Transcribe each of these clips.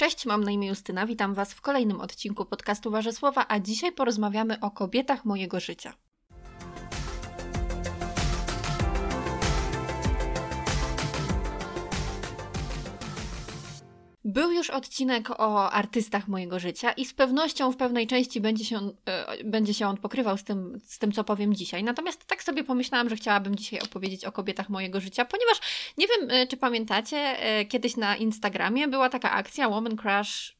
Cześć, mam na imię Justyna, witam Was w kolejnym odcinku podcastu Wasze Słowa, a dzisiaj porozmawiamy o kobietach mojego życia. Był już odcinek o artystach mojego życia i z pewnością w pewnej części będzie się, on, e, będzie się on pokrywał z tym, z tym, co powiem dzisiaj. Natomiast tak sobie pomyślałam, że chciałabym dzisiaj opowiedzieć o kobietach mojego życia, ponieważ nie wiem, e, czy pamiętacie, e, kiedyś na Instagramie była taka akcja Woman Crush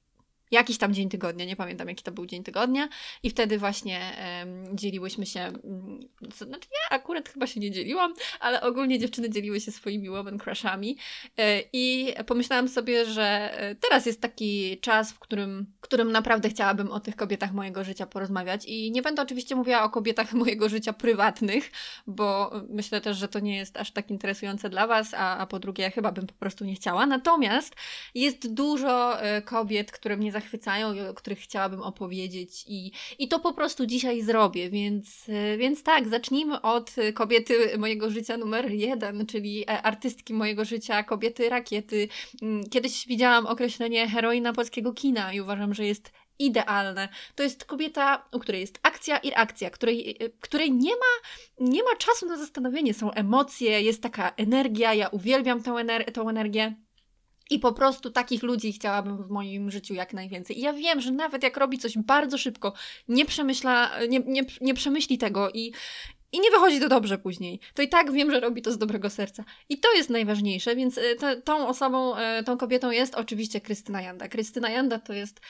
jakiś tam dzień tygodnia, nie pamiętam jaki to był dzień tygodnia. I wtedy właśnie um, dzieliłyśmy się, um, znaczy ja akurat chyba się nie dzieliłam, ale ogólnie dziewczyny dzieliły się swoimi woman crushami. E, i pomyślałam sobie, że e, teraz jest taki czas, w którym, którym naprawdę chciałabym o tych kobietach mojego życia porozmawiać. I nie będę oczywiście mówiła o kobietach mojego życia prywatnych, bo myślę też, że to nie jest aż tak interesujące dla Was, a, a po drugie ja chyba bym po prostu nie chciała, natomiast jest dużo e, kobiet, które mnie zachwycają i o których chciałabym opowiedzieć i, i to po prostu dzisiaj zrobię, więc, więc tak, zacznijmy od kobiety mojego życia numer jeden, czyli e, artystki mojego życia, kobiety rakiety. Mm, kiedyś widziałam określenie heroina polskiego kina i uważam, że jest idealne. To jest kobieta, u której jest akcja i reakcja, której, e, której nie, ma, nie ma czasu na zastanowienie. Są emocje, jest taka energia, ja uwielbiam tę, ener energię. I po prostu takich ludzi chciałabym w moim życiu jak najwięcej. I ja wiem, że nawet jak robi coś bardzo szybko, nie przemyśla, nie, nie, nie przemyśli tego i, i nie wychodzi to dobrze później, to i tak wiem, że robi to z dobrego serca. I to jest najważniejsze, więc e, to, tą osobą, e, tą kobietą jest oczywiście Krystyna Janda. Krystyna Janda to jest,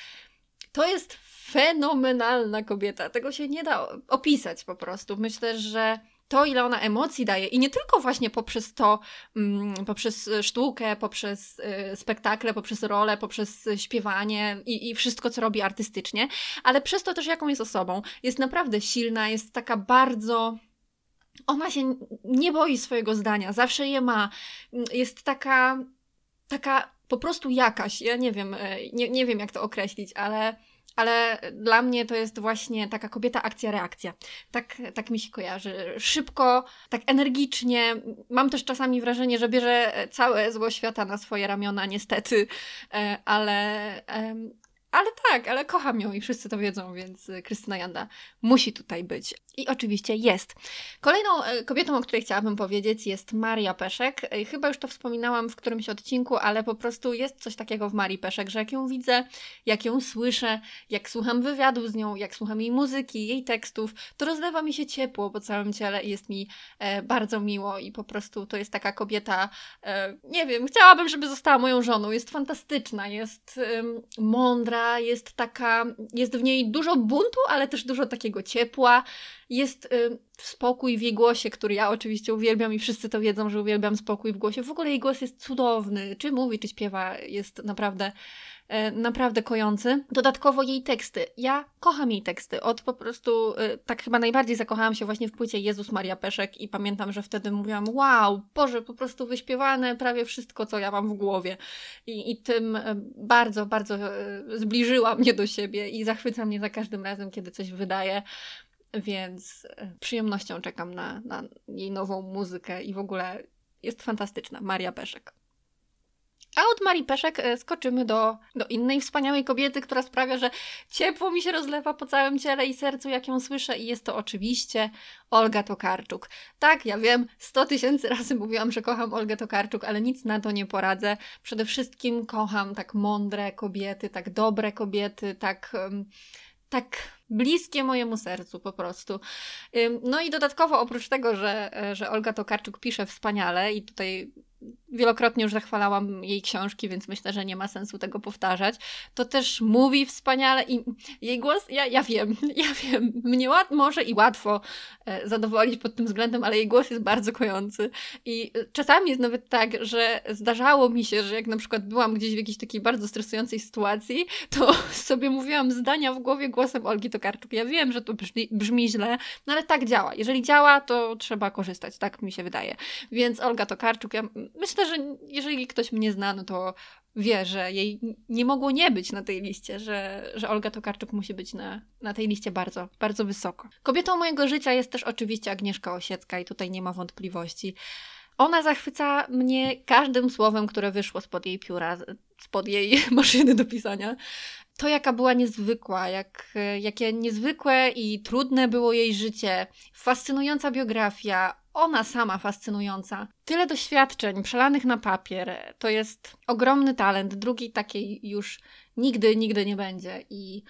to jest fenomenalna kobieta. Tego się nie da opisać po prostu. Myślę, że to, ile ona emocji daje i nie tylko właśnie poprzez to, mm, poprzez sztukę, poprzez y, spektakle, poprzez rolę, poprzez śpiewanie i, i wszystko, co robi artystycznie, ale przez to też, jaką jest osobą. Jest naprawdę silna, jest taka bardzo ona się nie boi swojego zdania, zawsze je ma. Jest taka, taka po prostu jakaś. Ja nie wiem, e, nie, nie wiem jak to określić, ale ale dla mnie to jest właśnie taka kobieta akcja-reakcja. Tak, tak mi się kojarzy. Szybko, tak energicznie. Mam też czasami wrażenie, że bierze całe zło świata na swoje ramiona, niestety, e, ale ale tak, ale kocham ją i wszyscy to wiedzą, więc y, Krystyna Janda musi tutaj być. I oczywiście jest. Kolejną e, kobietą, o której chciałabym powiedzieć, jest Maria Peszek. E, chyba już to wspominałam w którymś odcinku, ale po prostu jest coś takiego w Marii Peszek, że jak ją widzę, jak ją słyszę, jak słucham wywiadu z nią, jak słucham jej muzyki, jej tekstów, to rozlewa mi się ciepło po całym ciele i jest mi e, bardzo miło i po prostu to jest taka kobieta, e, nie wiem, chciałabym, żeby została moją żoną. Jest fantastyczna, jest mądra, jest taka, jest w niej dużo buntu, ale też dużo takiego ciepła. Jest y, spokój w jej głosie, który ja oczywiście uwielbiam i wszyscy to wiedzą, że uwielbiam spokój w głosie. W ogóle jej głos jest cudowny. Czy mówi, czy śpiewa, jest naprawdę naprawdę kojący. Dodatkowo jej teksty. Ja kocham jej teksty. Od po prostu, e, tak chyba najbardziej zakochałam się właśnie w płycie Jezus Maria Peszek i pamiętam, że wtedy mówiłam, wow, Boże, po prostu wyśpiewane prawie wszystko, co ja mam w głowie. I, i tym e, bardzo, bardzo zbliżyła mnie do siebie i zachwyca mnie za każdym razem, kiedy coś wydaje. Więc przyjemnością czekam na, na jej nową muzykę i w ogóle jest fantastyczna. Maria Peszek. A od Marii Peszek e, skoczymy do, do innej wspaniałej kobiety, która sprawia, że ciepło mi się rozlewa po całym ciele i sercu, jak ją słyszę, i jest to oczywiście Olga Tokarczuk. Tak, ja wiem, 100 tysięcy razy mówiłam, że kocham Olgę Tokarczuk, ale nic na to nie poradzę. Przede wszystkim kocham tak mądre kobiety, tak dobre kobiety, tak. Tak bliskie mojemu sercu po prostu. No i dodatkowo oprócz tego, że, e, że Olga Tokarczuk pisze wspaniale i tutaj wielokrotnie już zachwalałam jej książki, więc myślę, że nie ma sensu tego powtarzać. To też mówi wspaniale i jej głos, ja, ja wiem, ja wiem, mnie łat, może i łatwo e, zadowolić pod tym względem, ale jej głos jest bardzo kojący. I czasami jest nawet tak, że zdarzało mi się, że jak na przykład byłam gdzieś w jakiejś takiej bardzo stresującej sytuacji, to sobie mówiłam zdania w głowie głosem Olgi Tokarczuk. Ja wiem, że to brzmi, brzmi źle, no ale tak działa. Jeżeli działa, to trzeba korzystać, tak mi się wydaje. Więc Olga Tokarczuk, ja myślę, że jeżeli ktoś mnie zna, no to wie, że jej nie mogło nie być na tej liście, że, że Olga Tokarczuk musi być na, na tej liście bardzo, bardzo wysoko. Kobietą mojego życia jest też oczywiście Agnieszka Osiecka i tutaj nie ma wątpliwości. Ona zachwyca mnie każdym słowem, które wyszło spod jej pióra. spod jej maszyny do pisania. To, jaka była niezwykła, jak, jakie niezwykłe i trudne było jej życie, fascynująca biografia, ona sama fascynująca. Tyle doświadczeń przelanych na papier. To jest ogromny talent. Drugiej takiej już nigdy, nigdy nie będzie. I,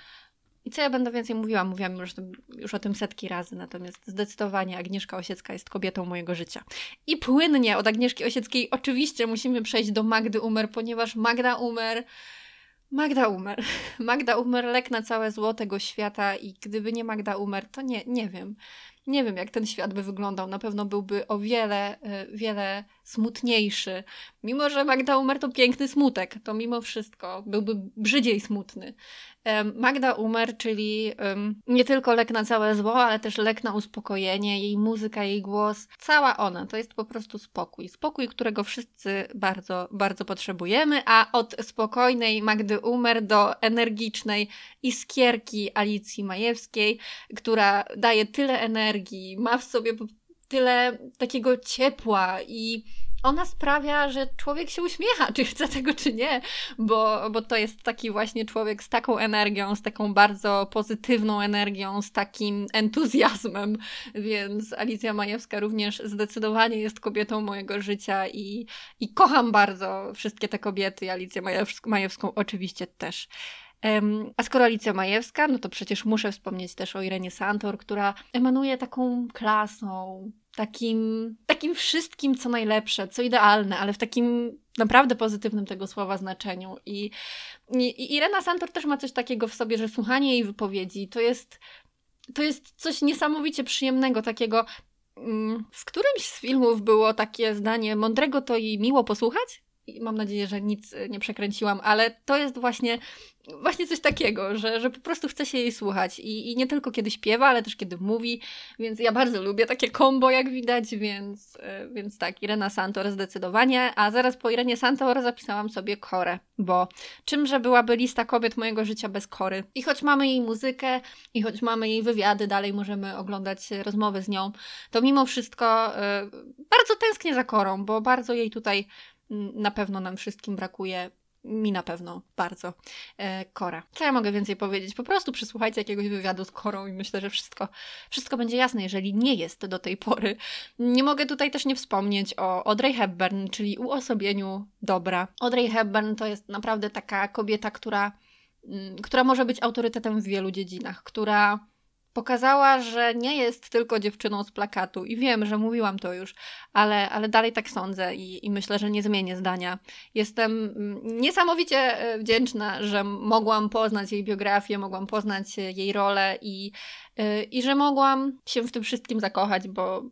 i co ja będę więcej mówiła? Mówiłam już, już o tym setki razy, natomiast zdecydowanie Agnieszka Osiecka jest kobietą mojego życia. I płynnie od Agnieszki Osieckiej oczywiście musimy przejść do Magdy Umer, ponieważ Magda Umer. Magda Umer. Magda Umer lek na całe zło tego świata i gdyby nie Magda Umer, to nie, nie wiem nie wiem, jak ten świat by wyglądał. Na pewno byłby o wiele, e, wiele smutniejszy. Mimo, że Magda Umer to piękny smutek, to mimo wszystko byłby brzydziej smutny. Magda Umer, czyli nie tylko lek na całe zło, ale też lek na uspokojenie, jej muzyka, jej głos, cała ona to jest po prostu spokój. Spokój, którego wszyscy bardzo, bardzo potrzebujemy, a od spokojnej Magdy Umer do energicznej iskierki Alicji Majewskiej, która daje tyle energii, ma w sobie tyle takiego ciepła i ona sprawia, że człowiek się uśmiecha, czy chce tego, czy nie, bo, bo to jest taki właśnie człowiek z taką energią, z taką bardzo pozytywną energią, z takim entuzjazmem, więc Alicja Majewska również zdecydowanie jest kobietą mojego życia i, i kocham bardzo wszystkie te kobiety, Alicję Majewską, oczywiście też. A skoro Alicja Majewska, no to przecież muszę wspomnieć też o Irenie Santor, która emanuje taką klasą, takim, takim wszystkim, co najlepsze, co idealne, ale w takim naprawdę pozytywnym tego słowa znaczeniu. I, i, Irena Santor też ma coś takiego w sobie, że słuchanie jej wypowiedzi to jest, to jest coś niesamowicie przyjemnego, takiego. Mm, w którymś z filmów było takie zdanie: mądrego to i miło posłuchać? Mam nadzieję, że nic nie przekręciłam, ale to jest właśnie właśnie coś takiego, że, że po prostu chce się jej słuchać. I, i nie tylko kiedy śpiewa, ale też kiedy mówi, więc ja bardzo lubię takie kombo, jak widać, więc, e, więc tak, Irena Santor zdecydowanie, a zaraz po Irenie Santor zapisałam sobie Korę, bo czymże byłaby lista kobiet mojego życia bez Kory? I choć mamy jej muzykę, i choć mamy jej wywiady, dalej możemy oglądać rozmowy z nią, to mimo wszystko bardzo tęsknię za Korą, bo bardzo jej tutaj na pewno nam wszystkim brakuje mi na pewno bardzo e, Kora. Co ja mogę więcej powiedzieć? Po prostu przysłuchajcie jakiegoś wywiadu z Korą i myślę, że wszystko, wszystko będzie jasne, jeżeli nie jest do tej pory. Nie mogę tutaj też nie wspomnieć o Audrey Hepburn, czyli uosobieniu dobra. Audrey Hepburn to jest naprawdę taka kobieta, która, która może być autorytetem w wielu dziedzinach, która pokazała, że nie jest tylko dziewczyną z plakatu. I wiem, że mówiłam to już, ale, ale dalej tak sądzę i, i myślę, że nie zmienię zdania. Jestem mm, niesamowicie e, wdzięczna, że mogłam poznać jej biografię, mogłam poznać jej rolę i, e, i że mogłam się w tym wszystkim zakochać, bo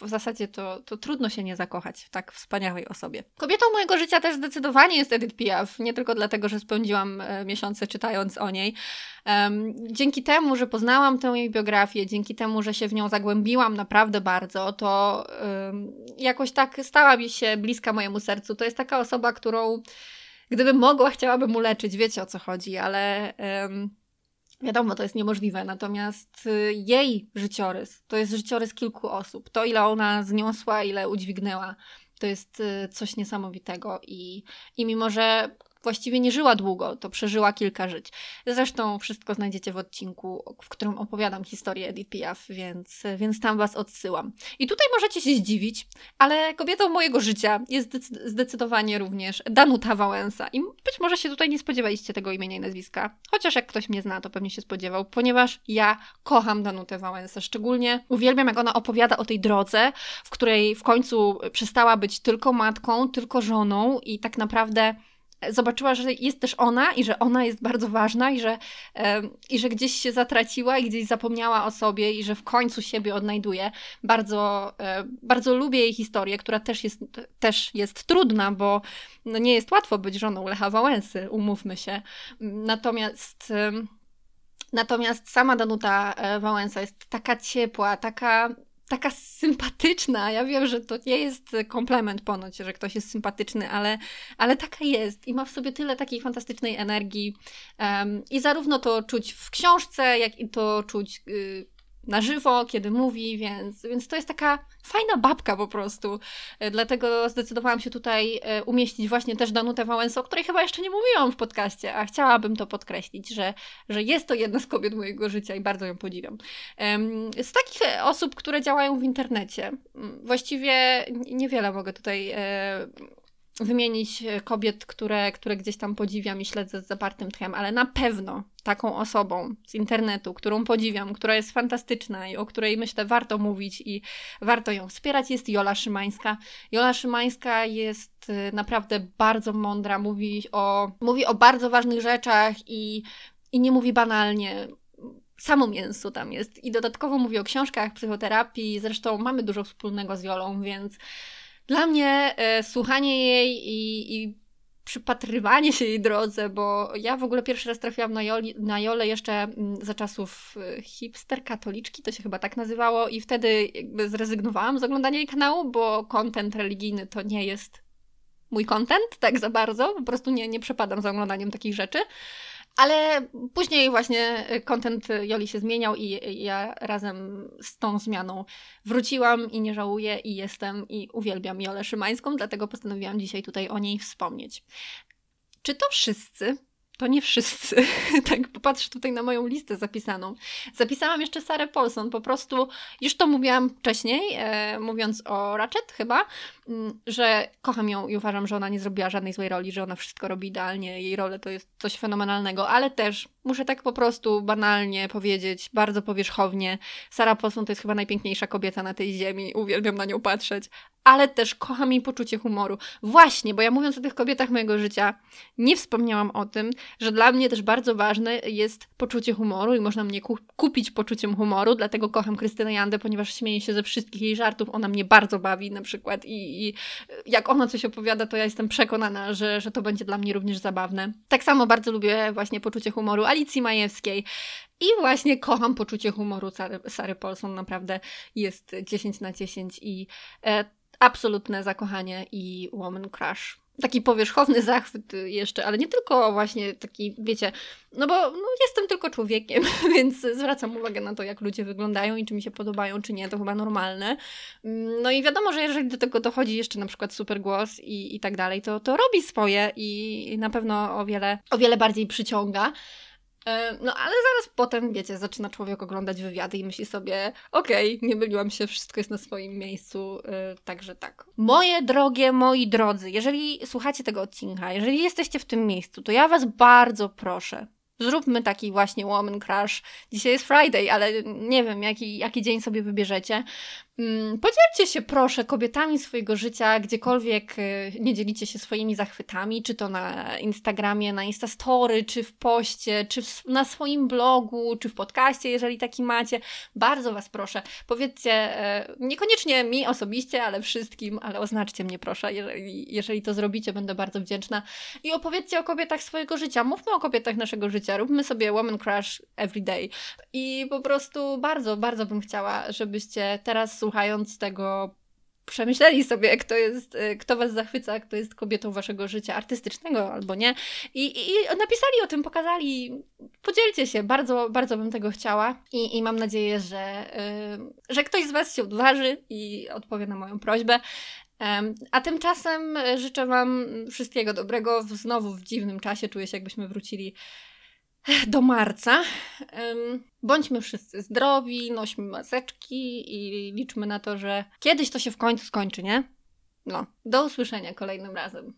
w zasadzie to, to trudno się nie zakochać w tak wspaniałej osobie. Kobietą mojego życia też zdecydowanie jest Edith Piaf, nie tylko dlatego, że spędziłam e, miesiące czytając o niej. Um, dzięki temu, że poznałam tę jej biografię, dzięki temu, że się w nią zagłębiłam naprawdę bardzo, to um, jakoś tak stała mi się bliska mojemu sercu. To jest taka osoba, którą gdybym mogła, chciałabym uleczyć, wiecie o co chodzi, ale... Um, Wiadomo, to jest niemożliwe, natomiast y, jej życiorys to jest życiorys kilku osób. To, ile ona zniosła, ile udźwignęła, to jest y, coś niesamowitego. I, i mimo, że właściwie nie żyła długo, to przeżyła kilka żyć. Zresztą wszystko znajdziecie w odcinku, w którym opowiadam historię Edith Piaf, więc, więc tam Was odsyłam. I tutaj możecie się zdziwić, ale kobietą mojego życia jest zdecydowanie również Danuta Wałęsa. I być może się tutaj nie spodziewaliście tego imienia i nazwiska, chociaż jak ktoś mnie zna, to pewnie się spodziewał, ponieważ ja kocham Danutę Wałęsę. Szczególnie uwielbiam, jak ona opowiada o tej drodze, w której w końcu przestała być tylko matką, tylko żoną i tak naprawdę zobaczyła, że jest też ona i że ona jest bardzo ważna i że, i że gdzieś się zatraciła i gdzieś zapomniała o sobie i że w końcu siebie odnajduje. Bardzo, bardzo lubię jej historię, która też jest, też jest trudna, bo no nie jest łatwo być żoną Lecha Wałęsy, umówmy się. Natomiast Natomiast sama Danuta e, Wałęsa jest taka ciepła, taka taka sympatyczna. Ja wiem, że to nie jest komplement ponoć, że ktoś jest sympatyczny, ale, ale taka jest i ma w sobie tyle takiej fantastycznej energii. Um, I zarówno to czuć w książce, jak i to czuć. Yy, na żywo, kiedy mówi, więc, więc to jest taka fajna babka po prostu. E, dlatego zdecydowałam się tutaj e, umieścić właśnie też Danutę Wałęsę, o której chyba jeszcze nie mówiłam w podcaście, a chciałabym to podkreślić, że, że jest to jedna z kobiet mojego życia i bardzo ją podziwiam. Z takich osób, które działają w internecie, właściwie niewiele mogę tutaj wymienić e, kobiet, które, które gdzieś tam podziwiam i śledzę z zapartym tchem, ale na pewno taką osobą z internetu, którą podziwiam, która jest fantastyczna i o której myślę warto mówić i warto ją wspierać, jest Jola Szymańska. Jola Szymańska jest e, naprawdę bardzo mądra, mówi o, mówi o bardzo ważnych rzeczach i, i nie mówi banalnie samo mięso tam jest. I dodatkowo mówi o książkach, psychoterapii. Zresztą mamy dużo wspólnego z Jolą, więc dla mnie e, słuchanie jej i, i przypatrywanie się jej drodze, bo ja w ogóle pierwszy raz trafiłam na, Joli, na Jolę jeszcze mm, za czasów e, hipster katoliczki, to się chyba tak nazywało i wtedy jakby zrezygnowałam z oglądania jej kanału, bo content religijny to nie jest mój content tak za bardzo, po prostu nie, nie przepadam za oglądaniem takich rzeczy. Ale później właśnie kontent Joli się zmieniał i ja razem z tą zmianą wróciłam i nie żałuję i jestem i uwielbiam Jolę Szymańską, dlatego postanowiłam dzisiaj tutaj o niej wspomnieć. Czy to wszyscy to nie wszyscy. tak, popatrz tutaj na moją listę zapisaną. Zapisałam jeszcze Sarę Paulson, po prostu, już to mówiłam wcześniej, e, mówiąc o Ratchet chyba, że kocham ją i uważam, że ona nie zrobiła żadnej złej roli, że ona wszystko robi idealnie, jej role to jest coś fenomenalnego, ale też muszę tak po prostu banalnie powiedzieć, bardzo powierzchownie, Sara Paulson to jest chyba najpiękniejsza kobieta na tej ziemi, uwielbiam na nią patrzeć, ale też kocham jej poczucie humoru. Właśnie, bo ja mówiąc o tych kobietach mojego życia, nie wspomniałam o tym, że dla mnie też bardzo ważne jest poczucie humoru i można mnie ku kupić poczuciem humoru, dlatego kocham Krystynę Jandę, ponieważ śmieję się ze wszystkich jej żartów, ona mnie bardzo bawi na przykład i, i jak ona coś opowiada, to ja jestem przekonana, że, że to będzie dla mnie również zabawne. Tak samo bardzo lubię właśnie poczucie humoru Alicji Majewskiej, i właśnie kocham poczucie humoru Sary, Sary Paulson, naprawdę jest 10 na 10 i e, absolutne zakochanie i woman crush. Taki powierzchowny zachwyt jeszcze, ale nie tylko właśnie taki, wiecie, no bo no, jestem tylko człowiekiem, więc zwracam uwagę na to, jak ludzie wyglądają i czy mi się podobają, czy nie, to chyba normalne. Mm, no i wiadomo, że jeżeli do tego dochodzi jeszcze na przykład super głos i, i tak dalej, to, to robi swoje i na pewno o wiele, o wiele bardziej przyciąga. E, no ale zaraz potem, wiecie, zaczyna człowiek oglądać wywiady i myśli sobie, okej, okay, nie myliłam się, wszystko jest na swoim miejscu, yy, także tak. Moje drogie, moi drodzy, jeżeli słuchacie tego odcinka, jeżeli jesteście w tym miejscu, to ja Was bardzo proszę, zróbmy taki właśnie Woman Crush. Dzisiaj jest Friday, ale nie wiem, jaki, jaki dzień sobie wybierzecie. Mm, podzielcie się proszę kobietami swojego życia, gdziekolwiek y, nie dzielicie się swoimi zachwytami, czy to na Instagramie, na Instastory, czy w poście, czy w, na swoim blogu, czy w podcaście, jeżeli taki macie. Bardzo Was proszę, powiedzcie, e, niekoniecznie mi osobiście, ale wszystkim, ale oznaczcie mnie proszę, jeżeli, jeżeli to zrobicie, będę bardzo wdzięczna. I opowiedzcie o kobietach swojego życia, mówmy o kobietach naszego życia, róbmy sobie woman crush every day. I po prostu bardzo, bardzo bym chciała, żebyście teraz słuchając tego, przemyśleli sobie, kto jest, y, kto was zachwyca, kto jest kobietą waszego życia artystycznego albo nie. I, i, i napisali o tym, pokazali. Podzielcie się, bardzo, bardzo bym tego chciała i, i mam nadzieję, że, yy, że ktoś z was się odważy i odpowie na moją prośbę. A tymczasem życzę Wam wszystkiego dobrego. Znowu w dziwnym czasie czuję się, jakbyśmy wrócili do marca. Bądźmy wszyscy zdrowi, nośmy maseczki i liczmy na to, że kiedyś to się w końcu skończy, nie? No, do usłyszenia kolejnym razem.